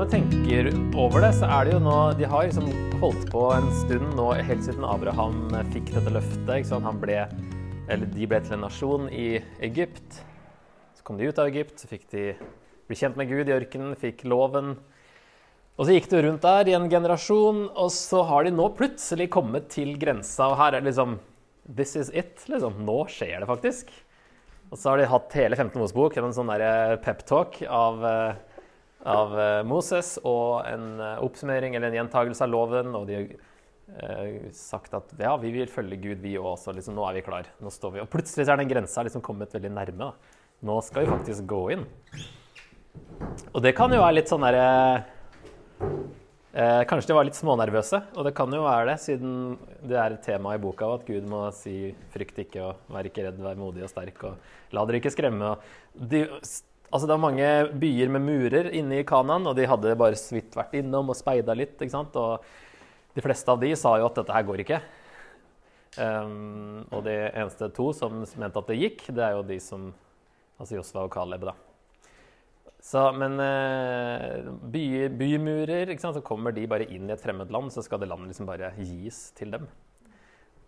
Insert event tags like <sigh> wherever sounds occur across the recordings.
Når vi tenker over det, så er det jo nå De har liksom holdt på en stund nå helt siden Abraham fikk dette løftet. Han ble, eller De ble til en nasjon i Egypt. Så kom de ut av Egypt, så fikk de bli kjent med Gud i ørkenen, fikk loven. Og så gikk det rundt der i en generasjon, og så har de nå plutselig kommet til grensa. Og her er det liksom This is it. liksom. Nå skjer det faktisk. Og så har de hatt hele 15 Mosebok, en sånn peptalk av, eh, av eh, Moses og en eh, oppsummering eller en gjentagelse av loven. Og de har eh, sagt at ja, vi vil følge Gud, vi òg. Liksom, nå er vi klar. Nå står vi. Og plutselig så er den grensa liksom kommet veldig nærme. Da. Nå skal vi faktisk gå inn. Og det kan jo være litt sånn derre Eh, kanskje de var litt smånervøse, og det kan jo være det, siden det er et tema i boka at Gud må si 'frykt ikke', og 'vær ikke redd, vær modig og sterk', og 'la dere ikke skremme'. Og De, altså det var mange byer med murer inne i Kanan, og de hadde bare så vidt vært innom og speida litt. ikke sant? Og de fleste av de sa jo at dette her går ikke. Um, og de eneste to som mente at det gikk, det er jo de som Altså Josva og Caleb, da. Så, men uh, by, bymurer, så kommer de bare inn i et fremmed land, så skal det landet liksom bare gis til dem.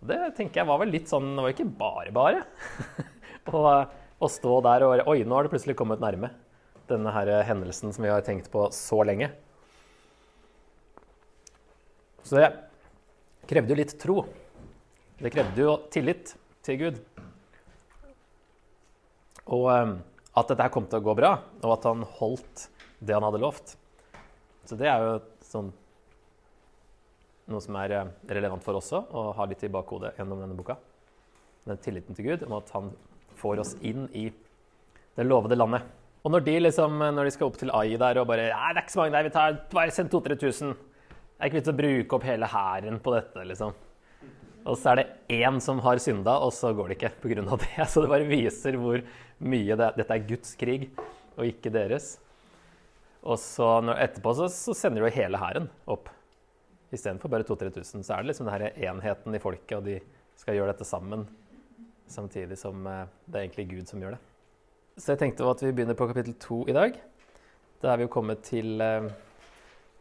Det tenker jeg var vel litt sånn Det var ikke bare bare <laughs> å stå der og Oi, nå har det plutselig kommet nærme denne her hendelsen som vi har tenkt på så lenge. Så det krevde jo litt tro. Det krevde jo tillit til Gud. Og eh, at dette kom til å gå bra, og at han holdt det han hadde lovt. Så det er jo sånn, noe som er eh, relevant for oss også, å ha litt i bakhodet gjennom denne boka. Den tilliten til Gud om at han får oss inn i det lovede landet. Og når de, liksom, når de skal opp til Ai der og bare Nei, det er ikke så mange der, vi tar bare send 2000-3000. Det er ikke vits å bruke opp hele hæren på dette, liksom. Og så er det én som har synda, og så går det ikke pga. det. <laughs> Så det bare viser hvor mye det, dette er Guds krig, og ikke deres. Og så når, etterpå så, så sender jo hele hæren opp. Istedenfor bare 2000-3000. Så er det liksom denne enheten i folket, og de skal gjøre dette sammen. Samtidig som eh, det er egentlig Gud som gjør det. Så jeg tenkte at vi begynner på kapittel to i dag. Da er vi jo kommet til eh,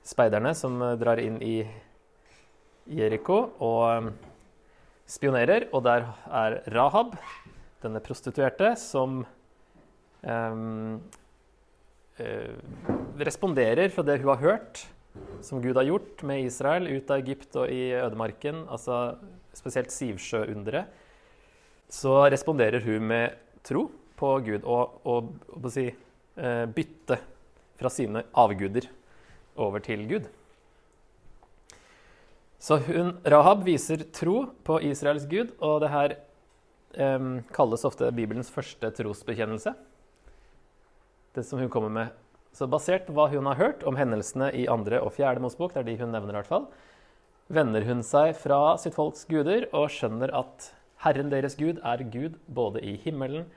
speiderne som eh, drar inn i Jeriko og spionerer. Og der er Rahab denne prostituerte som um, uh, responderer fra det hun har hørt, som Gud har gjort med Israel ut av Egypt og i ødemarken, altså spesielt Sivsjøunderet, så responderer hun med tro på Gud og, og, og si, uh, bytte fra sine avguder over til Gud. Så hun, Rahab viser tro på Israels gud, og det her um, kalles ofte Bibelens første trosbekjennelse. Det som hun kommer med. Så basert på hva hun har hørt om hendelsene i andre og fjerde Mosebok, det er de hun nevner i hvert fall, vender hun seg fra sitt folks guder og skjønner at Herren deres Gud er Gud både i himmelen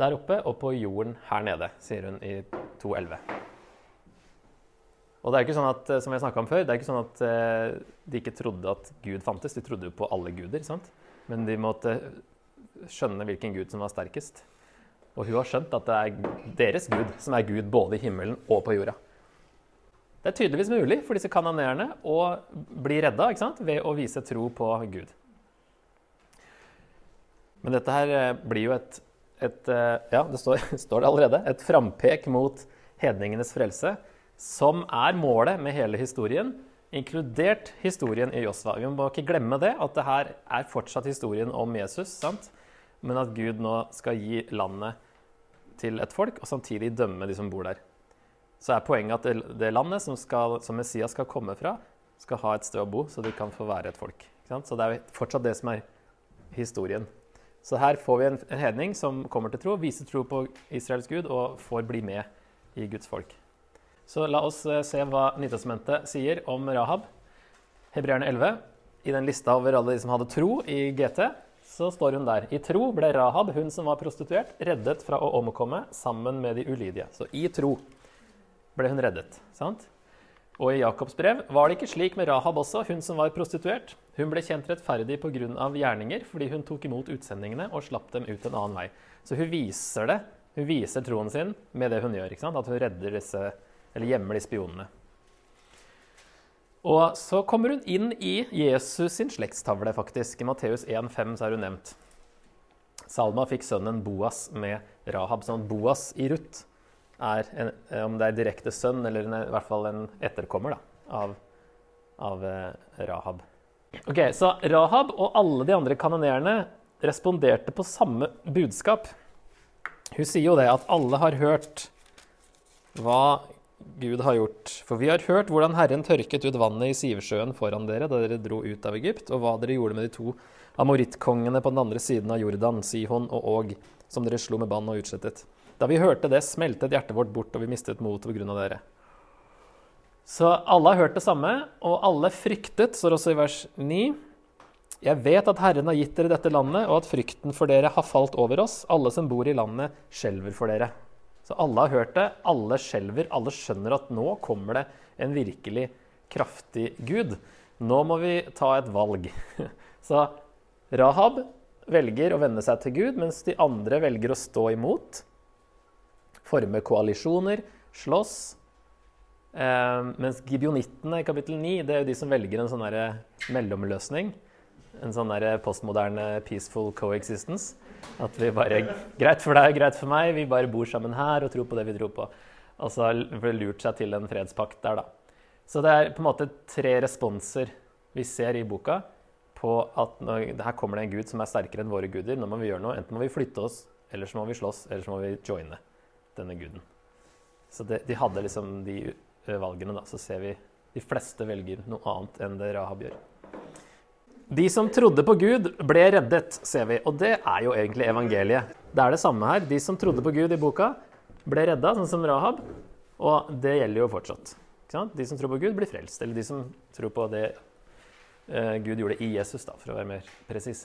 der oppe og på jorden her nede, sier hun i 2.11. Og det er ikke sånn at, som jeg om før, det er ikke sånn at eh, de ikke trodde at Gud fantes. De trodde jo på alle guder. sant? Men de måtte skjønne hvilken gud som var sterkest. Og hun har skjønt at det er deres gud som er gud både i himmelen og på jorda. Det er tydeligvis mulig for disse kanonerende å bli redda ved å vise tro på Gud. Men dette her eh, blir jo et, et eh, Ja, det står, <laughs> står, det allerede. Et frampek mot hedningenes frelse, som er målet med hele historien, inkludert historien i Josva. Vi må ikke glemme det, at det her er fortsatt historien om Jesus. sant? men at Gud nå skal gi landet til et folk, og samtidig dømme de som bor der. Så er poenget at det, det landet som, skal, som, Messias skal komme fra, skal ha et sted å bo, så de kan få være et folk. Så det er fortsatt det som er historien. Så her får vi en, en hedning som kommer til tro, viser tro på Israels gud og får bli med i Guds folk. Så la oss eh, se hva Nytestamentet sier om Rahab. Hebreerne 11. I den lista over alle de som hadde tro i GT, så står hun der. I tro ble Rahab, hun som var prostituert, reddet fra å omkomme sammen med de ulydige. Så i tro ble hun reddet. sant? Og i Jakobs brev var det ikke slik med Rahab også, hun som var prostituert. Hun ble kjent rettferdig pga. gjerninger, fordi hun tok imot utsendingene og slapp dem ut en annen vei. Så hun viser det. Hun viser troen sin med det hun gjør. At hun redder disse eller gjemmer de spionene. Og så kommer hun inn i Jesus sin slektstavle, faktisk. I Matteus 1,5 så er hun nevnt. Salma fikk sønnen Boas med Rahab. Sånn Boas i Ruth er, en, om det er direkte sønn eller en, i hvert fall en etterkommer da, av, av eh, Rahab. Ok, Så Rahab og alle de andre kanonerene responderte på samme budskap. Hun sier jo det at alle har hørt hva Gud har gjort. For vi har hørt hvordan Herren tørket ut vannet i Sivesjøen foran dere da dere dro ut av Egypt, og hva dere gjorde med de to amorittkongene på den andre siden av Jordan, Sihon og Og, som dere slo med bann og utslettet. Da vi hørte det, smeltet hjertet vårt bort, og vi mistet motet pga. dere. Så alle har hørt det samme, og alle fryktet, står også i vers 9. Jeg vet at Herren har gitt dere dette landet, og at frykten for dere har falt over oss. Alle som bor i landet, skjelver for dere. Så alle har hørt det, alle skjelver, alle skjønner at nå kommer det en virkelig kraftig Gud. Nå må vi ta et valg. <laughs> Så Rahab velger å vende seg til Gud, mens de andre velger å stå imot. Forme koalisjoner, slåss. Eh, mens gibionittene i kapittel 9 det er jo de som velger en sånn mellomløsning. En sånn postmoderne peaceful coexistence. At vi bare Greit for deg, greit for meg. Vi bare bor sammen her og tror på det vi tror på. Og så har det lurt seg til en fredspakt der, da. Så det er på en måte tre responser vi ser i boka på at når, her kommer det en gud som er sterkere enn våre guder. Nå må vi gjøre noe. Enten må vi flytte oss, eller så må vi slåss, eller så må vi joine denne guden. Så det, de hadde liksom de valgene, da. Så ser vi de fleste velger noe annet enn det Rahab gjør. De som trodde på Gud, ble reddet, ser vi. Og det er jo egentlig evangeliet. Det er det samme her. De som trodde på Gud i boka, ble redda, sånn som Rahab. Og det gjelder jo fortsatt. De som tror på Gud, blir frelst. Eller de som tror på det eh, Gud gjorde i Jesus, da, for å være mer presis.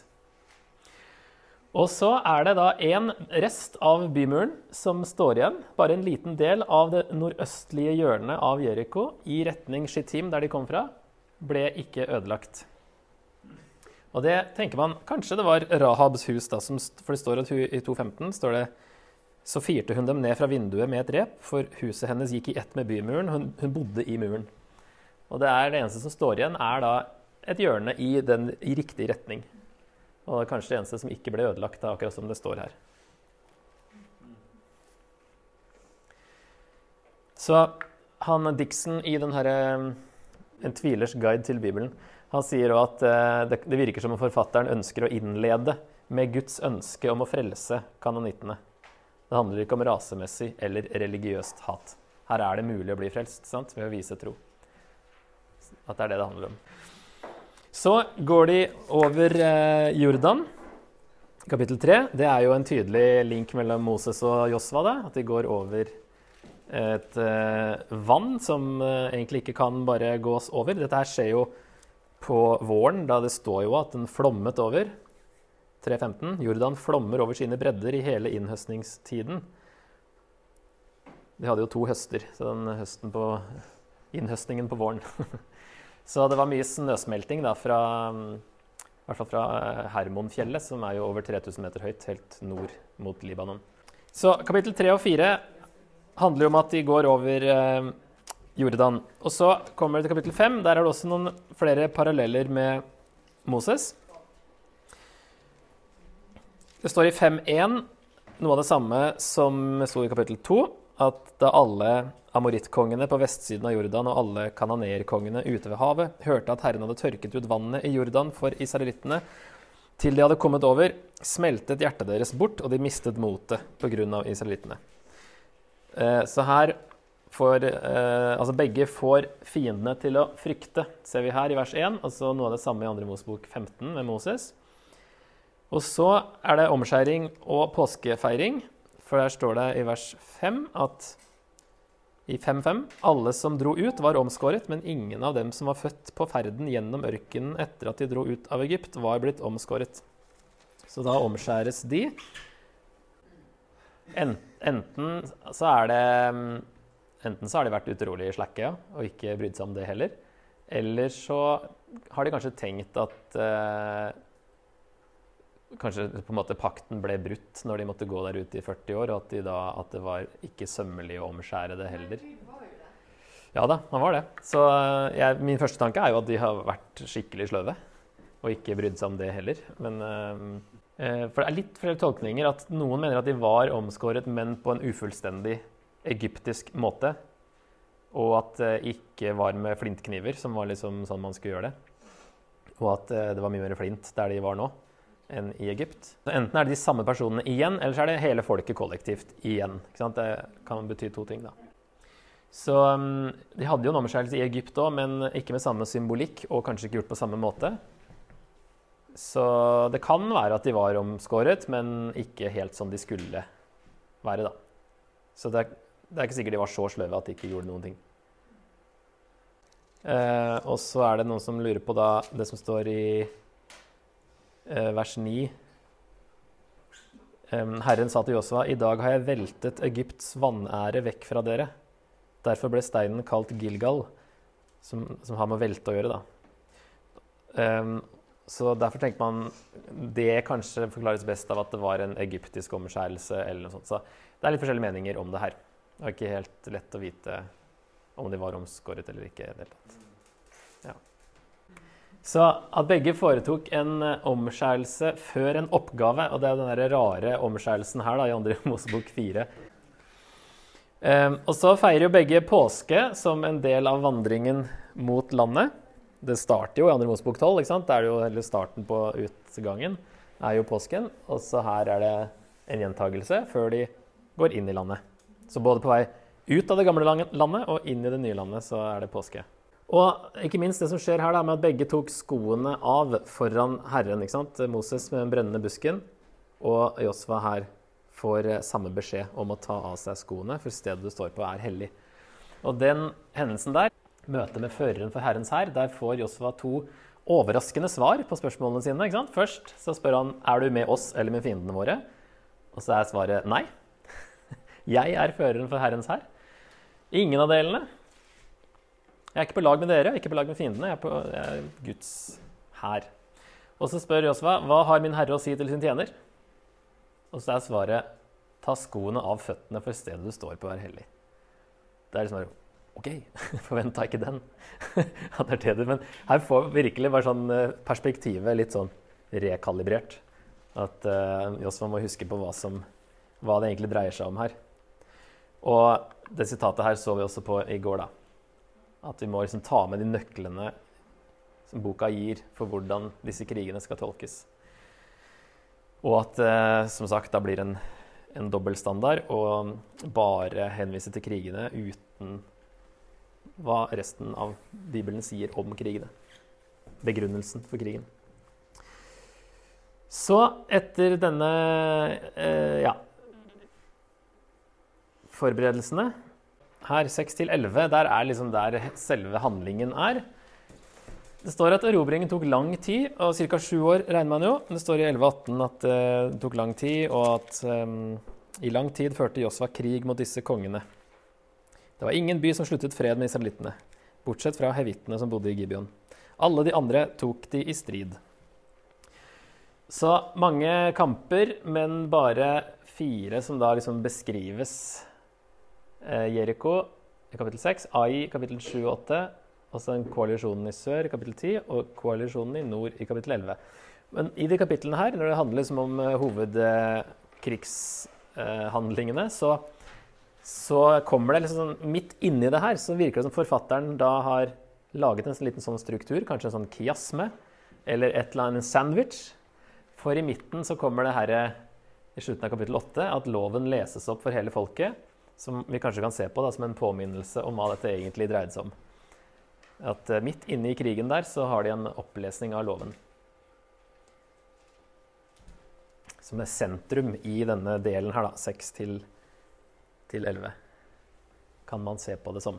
Og så er det da en rest av bymuren som står igjen. Bare en liten del av det nordøstlige hjørnet av Jeriko i retning Shittim, der de kom fra, ble ikke ødelagt. Og det tenker man Kanskje det var Rahabs hus, da, som, for det står at hun, i 2.15 står det så firte hun dem ned fra vinduet med et rep, for huset hennes gikk i ett med bymuren. Hun, hun bodde i muren. Og det, er det eneste som står igjen, er da et hjørne i, den, i riktig retning. Og det er kanskje det eneste som ikke ble ødelagt, da, akkurat som det står her. Så han Dixon i den herre En tvilers guide til Bibelen han sier òg at eh, det, det virker som om forfatteren ønsker å innlede med Guds ønske om å frelse kanonittene. Det handler ikke om rasemessig eller religiøst hat. Her er det mulig å bli frelst sant? ved å vise tro. At det er det det handler om. Så går de over eh, Jordan, kapittel 3. Det er jo en tydelig link mellom Moses og Josva. At de går over et eh, vann som eh, egentlig ikke kan bare gås over. Dette her skjer jo på våren, da det står jo at den flommet over. 3.15. Jordan flommer over sine bredder i hele innhøstningstiden. De hadde jo to høster, så den høsten på innhøstningen på våren. <laughs> så det var mye snøsmelting da, fra, i hvert fall fra eh, Hermonfjellet, som er jo over 3000 meter høyt, helt nord mot Libanon. Så kapittel 3 og 4 handler jo om at de går over eh, Jordan. Og så kommer det til kapittel 5. Der er det også noen flere paralleller med Moses. Det står i 5.1 noe av det samme som sto i kapittel 2, at da alle amorittkongene på vestsiden av Jordan og alle kananerkongene ute ved havet hørte at Herren hadde tørket ut vannet i Jordan for israelittene, til de hadde kommet over, smeltet hjertet deres bort, og de mistet motet pga. israelittene. Eh, så her for, eh, altså begge får fiendene til å frykte, ser vi her i vers 1. Altså noe av det samme i 2. Mosebok 15 med Moses. Og så er det omskjæring og påskefeiring. For der står det i vers 5 at i 5.5 alle som dro ut, var omskåret, men ingen av dem som var født på ferden gjennom ørkenen etter at de dro ut av Egypt, var blitt omskåret. Så da omskjæres de. Enten så er det Enten så har de vært utrolig slakke ja, og ikke brydd seg om det heller. Eller så har de kanskje tenkt at eh, Kanskje på en måte pakten ble brutt når de måtte gå der ute i 40 år, og at, de da, at det var ikke sømmelig å omskjære det heller. Ja da, han var det. Så eh, jeg, min første tanke er jo at de har vært skikkelig sløve. Og ikke brydd seg om det heller. Men, eh, for det er litt flere tolkninger. at Noen mener at de var omskåret, men på en ufullstendig egyptisk måte. Og at det ikke var med flintkniver, som var liksom sånn man skulle gjøre det. Og at det var mye mer flint der de var nå, enn i Egypt. Så enten er det de samme personene igjen, eller så er det hele folket kollektivt igjen. Det kan bety to ting, da. Så um, De hadde jo en omskjærelse i Egypt òg, men ikke med samme symbolikk og kanskje ikke gjort på samme måte. Så det kan være at de var omskåret, men ikke helt som de skulle være. da. Så det er, det er ikke sikkert de var så sløve at de ikke gjorde noen ting. Eh, og så er det noen som lurer på da, det som står i vers 9. Um, Herren sa til Josva, i dag har jeg veltet Egypts vanære vekk fra dere. Derfor ble steinen kalt Gilgal, som, som har med å velte å gjøre. Um, så derfor tenker man det kanskje forklares best av at det var en egyptisk omskjærelse. eller noe sånt. Så det er litt forskjellige meninger om det her. Det er ikke helt lett å vite om de var omskåret eller ikke. Ja. Så at begge foretok en omskjærelse før en oppgave, og det er den rare omskjærelsen her da, i andre <laughs> Mosebok 4 Um, og så feirer jo begge påske som en del av vandringen mot landet. Det starter jo i andre Mosebok 12. ikke? Det er jo hele starten på utgangen. er jo påsken. Og så her er det en gjentagelse før de går inn i landet. Så både på vei ut av det gamle landet og inn i det nye landet så er det påske. Og ikke minst det som skjer her da, med at begge tok skoene av foran Herren. ikke sant? Moses med den brennende busken og Josva her får eh, samme beskjed om å ta av seg skoene, for stedet du står på, er hellig. Og den hendelsen der, møtet med føreren for Herrens hær, der får Josfa to overraskende svar på spørsmålene sine. ikke sant? Først så spør han er du med oss eller med fiendene våre. Og så er svaret nei. <laughs> Jeg er føreren for Herrens hær. Ingen av delene. Jeg er ikke på lag med dere, ikke på lag med fiendene. Jeg er på jeg er Guds hær. Og så spør Josva hva har min herre å si til sin tjener. Og så er svaret ta skoene av føttene, for stedet du står på, er hellig. Det er liksom bare OK, <laughs> forventa ikke den. <laughs> at det er det Men her får virkelig bare sånn eh, perspektivet litt sånn rekalibrert. At uh, Josva må huske på hva, som, hva det egentlig dreier seg om her. Og det sitatet her så vi også på i går, da. At vi må liksom ta med de nøklene som boka gir for hvordan disse krigene skal tolkes. Og at eh, som sagt da blir en, en dobbeltstandard å bare henvise til krigene uten hva resten av Bibelen sier om krigene. Begrunnelsen for krigen. Så etter denne eh, ja, forberedelsene her 6 11, der er liksom der selve handlingen er. Det står at erobringen tok lang tid, og ca. sju år regner man jo. Det står i 1118 at eh, det tok lang tid, og at um, i lang tid førte Josva krig mot disse kongene. Det var ingen by som sluttet fred med israelittene, bortsett fra hevittene som bodde i Gibeon. Alle de andre tok de i strid. Så mange kamper, men bare fire som da liksom beskrives. Eh, Jeriko i kapittel 6, Ai i kapittel 7 og 8, Altså koalisjonen i sør i kapittel 10 og koalisjonen i nord i kapittel 11. Men i de kapitlene her, når det handler liksom om uh, hovedkrigshandlingene, så, så, kommer det liksom sånn Midt inni det her så virker det som forfatteren da har laget en liten sånn struktur, kanskje en sånn kiasme, eller et eller annet sandwich. For i midten så kommer det her i slutten av kapittel 8 at loven leses opp for hele folket, som vi kanskje kan se på da, som en påminnelse om hva dette egentlig dreide seg om. At eh, midt inne i krigen der så har de en opplesning av loven. Som er sentrum i denne delen her, da. 6 til, til 11. Kan man se på det som.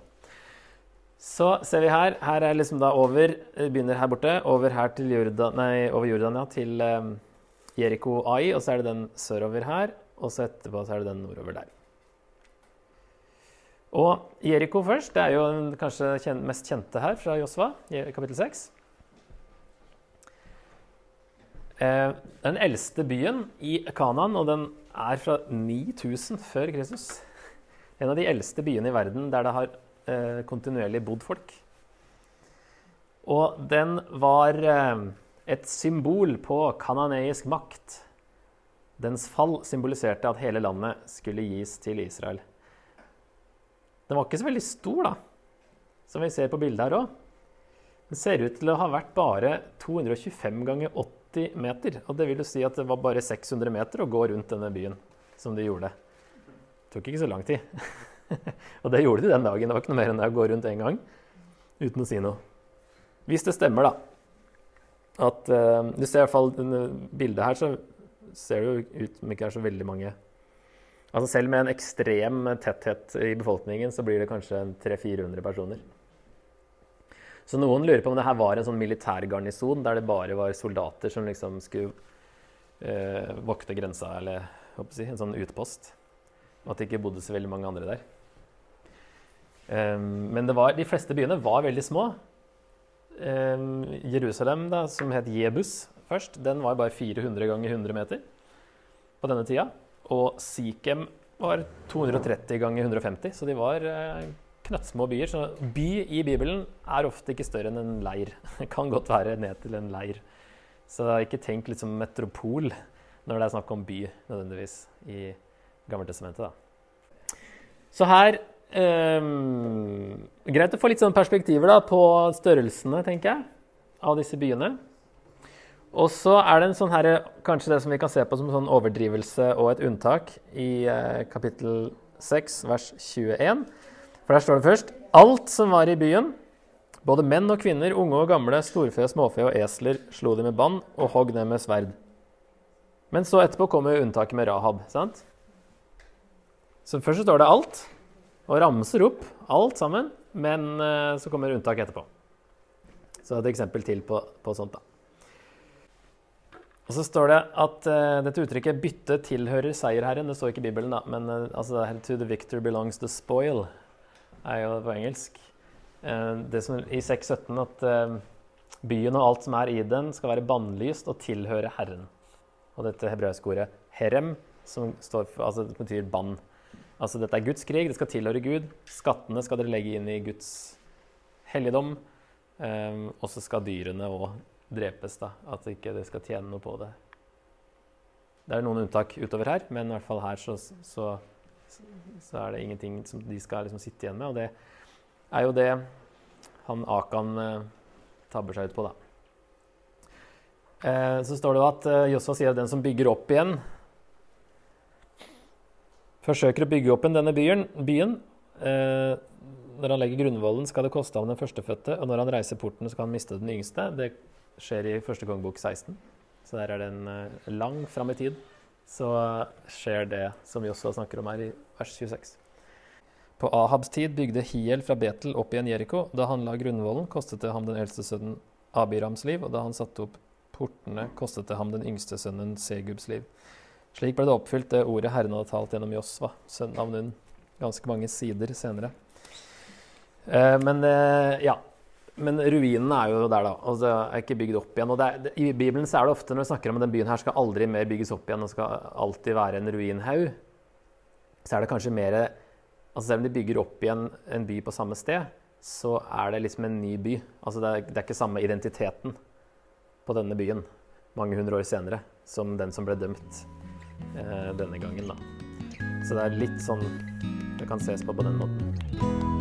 Så ser vi her. Her er liksom da over Begynner her borte. Over her til Jordan, nei, over Jordan, ja, til um, Jeriko Ai. Og så er det den sørover her. Og så etterpå så er det den nordover der. Og Jeriko først. Det er jo kanskje den mest kjente her fra Josva, kapittel 6. Eh, den eldste byen i Kanan, og den er fra 9000 før Kristus. En av de eldste byene i verden der det har eh, kontinuerlig bodd folk. Og den var eh, et symbol på kananeisk makt. Dens fall symboliserte at hele landet skulle gis til Israel. Den var ikke så veldig stor, da, som vi ser på bildet her òg. Den ser ut til å ha vært bare 225 ganger 80 meter. Og det vil jo si at det var bare 600 meter å gå rundt denne byen som de gjorde. Det tok ikke så lang tid. <laughs> og det gjorde de den dagen. Det var ikke noe mer enn det å gå rundt én gang uten å si noe. Hvis det stemmer, da, at uh, Du ser i hvert fall bildet her, så ser det jo ut som ikke er så veldig mange Altså Selv med en ekstrem tetthet i befolkningen så blir det kanskje 300-400 personer. Så noen lurer på om det her var en sånn militær garnison der det bare var soldater som liksom skulle eh, vokte grensa, eller jeg, en sånn utpost. Og at det ikke bodde så veldig mange andre der. Um, men var, de fleste byene var veldig små. Um, Jerusalem, da, som het Jebus først, den var bare 400 ganger 100 meter på denne tida. Og Sikhem var 230 ganger 150, så de var eh, knøttsmå byer. Så by i Bibelen er ofte ikke større enn en leir. <laughs> Det kan godt være ned til en leir. Så ikke tenk litt som metropol når det er snakk om by, nødvendigvis, i Gammeltestamentet. Da. Så her um, Greit å få litt sånn perspektiver da, på størrelsene, tenker jeg, av disse byene. Og så er det en sånn her, kanskje det som vi kan se på som sånn overdrivelse og et unntak i eh, kapittel 6, vers 21. For der står det først Alt som var i byen, både menn og kvinner, unge og gamle, storfe, småfe og esler, slo de med bann og hogg dem med sverd. Men så etterpå kommer unntaket med Rahab. sant? Så først så står det alt, og ramser opp alt sammen, men uh, så kommer unntaket etterpå. Så et eksempel til på, på sånt, da. Og så står det at uh, dette uttrykket 'bytte tilhører seierherren'. Det står ikke i Bibelen, da, men uh, altså, 'to the victor belongs the spoil' er jo på engelsk. Uh, det som i 6.17 at byen og alt som er i den, skal være bannlyst og tilhøre Herren. Og dette hebraiske ordet 'herem', som for, altså, betyr bann. Altså dette er Guds krig, det skal tilhøre Gud. Skattene skal dere legge inn i Guds helligdom. Um, og så skal dyrene òg drepes, da. At ikke det skal tjene noe på det. Det er noen unntak utover her, men i hvert fall her så, så, så er det ingenting som de skal liksom sitte igjen med. Og det er jo det han Akan uh, tabber seg ut på, da. Eh, så står det jo at eh, Josfa sier at den som bygger opp igjen Forsøker å bygge opp igjen denne byen, byen eh, Når han legger grunnvollen, skal det koste ham den førstefødte, og når han reiser porten, skal han miste den yngste. Det skjer i første kongebok 16. Så der er det en lang fram i tid. Så skjer det som Josfa snakker om her i vers 26. På Ahabs tid bygde Hiel fra Betel opp igjen Jeriko. Da han la grunnvollen, kostet det ham den eldste sønnen Abirams liv, og da han satte opp portene kostet det ham den yngste sønnen Segubs liv. Slik ble det oppfylt det ordet Herren hadde talt gjennom Josva, sønnen av Nun, ganske mange sider senere. Eh, men eh, ja, men ruinene er jo der, da. og det er ikke bygd opp igjen. og er, I Bibelen så er det ofte når vi snakker om at den byen her skal aldri mer bygges opp igjen og skal alltid være en ruinhaug, så er det kanskje mer altså Selv om de bygger opp igjen en by på samme sted, så er det liksom en ny by. Altså det er, det er ikke samme identiteten på denne byen mange hundre år senere som den som ble dømt eh, denne gangen. Da. Så det er litt sånn Det kan ses på på den måten.